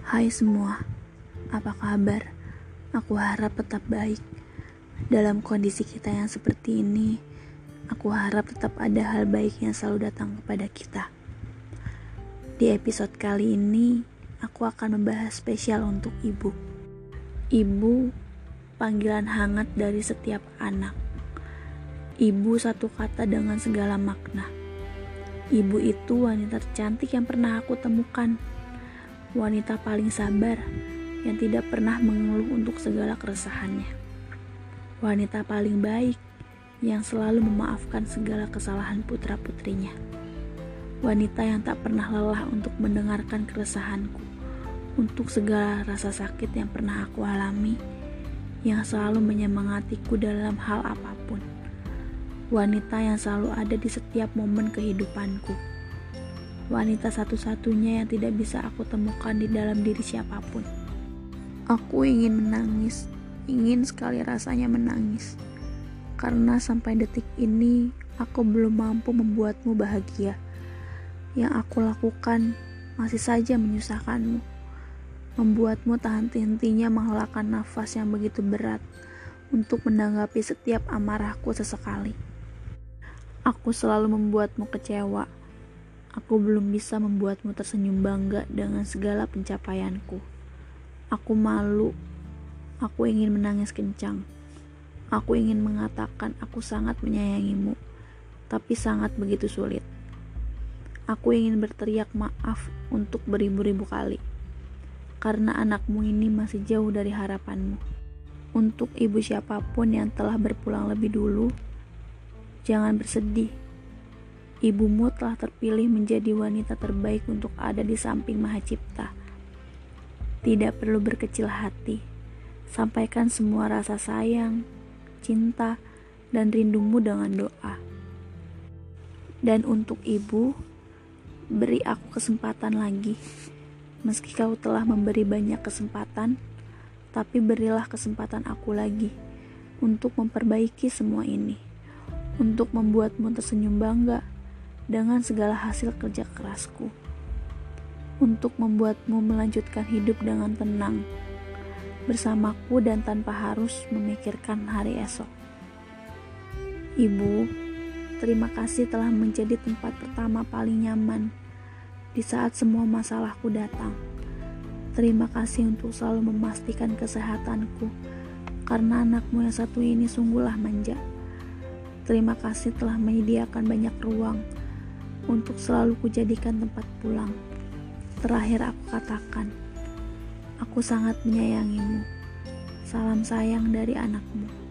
Hai semua, apa kabar? Aku harap tetap baik. Dalam kondisi kita yang seperti ini, aku harap tetap ada hal baik yang selalu datang kepada kita. Di episode kali ini, aku akan membahas spesial untuk ibu. Ibu, panggilan hangat dari setiap anak. Ibu satu kata dengan segala makna. Ibu itu wanita tercantik yang pernah aku temukan wanita paling sabar yang tidak pernah mengeluh untuk segala keresahannya. Wanita paling baik yang selalu memaafkan segala kesalahan putra-putrinya. Wanita yang tak pernah lelah untuk mendengarkan keresahanku, untuk segala rasa sakit yang pernah aku alami, yang selalu menyemangatiku dalam hal apa pun. Wanita yang selalu ada di setiap momen kehidupanku wanita satu-satunya yang tidak bisa aku temukan di dalam diri siapa pun. Aku ingin menangis, ingin sekali rasanya menangis, karena sampai detik ini aku belum mampu membuatmu bahagia. Yang aku lakukan masih saja menyusahkanmu, membuatmu tahan hentinya menghalakan nafas yang begitu berat untuk menanggapi setiap amarahku sesekali. Aku selalu membuatmu kecewa Aku belum bisa membuatmu tersenyum bangga dengan segala pencapaianku. Aku malu. Aku ingin menangis kencang. Aku ingin mengatakan aku sangat menyayangimu, tapi sangat begitu sulit. Aku ingin berteriak maaf untuk beribu-ribu kali, karena anakmu ini masih jauh dari harapanmu. Untuk ibu siapa pun yang telah berpulang lebih dulu, jangan bersedih Ibumu telah terpilih menjadi wanita terbaik untuk ada di samping Maha Cipta. Tidak perlu berkecil hati. Sampaikan semua rasa sayang, cinta, dan rindumu dengan doa. Dan untuk ibu, beri aku kesempatan lagi. Meski kau telah memberi banyak kesempatan, tapi berilah kesempatan aku lagi untuk memperbaiki semua ini, untuk membuatmu tersenyum bangga dengan segala hasil kerja kerasku untuk membuatmu melanjutkan hidup dengan tenang bersamaku dan tanpa harus memikirkan hari esok. Ibu, terima kasih telah menjadi tempat pertama paling nyaman di saat semua masalahku datang. Terima kasih untuk selalu memastikan kesehatanku karena anakmu yang satu ini sungguhlah manja. Terima kasih telah menyediakan banyak ruang untuk selalu kujadikan tempat pulang. Terakhir aku katakan, aku sangat menyayangimu. Salam sayang dari anakmu.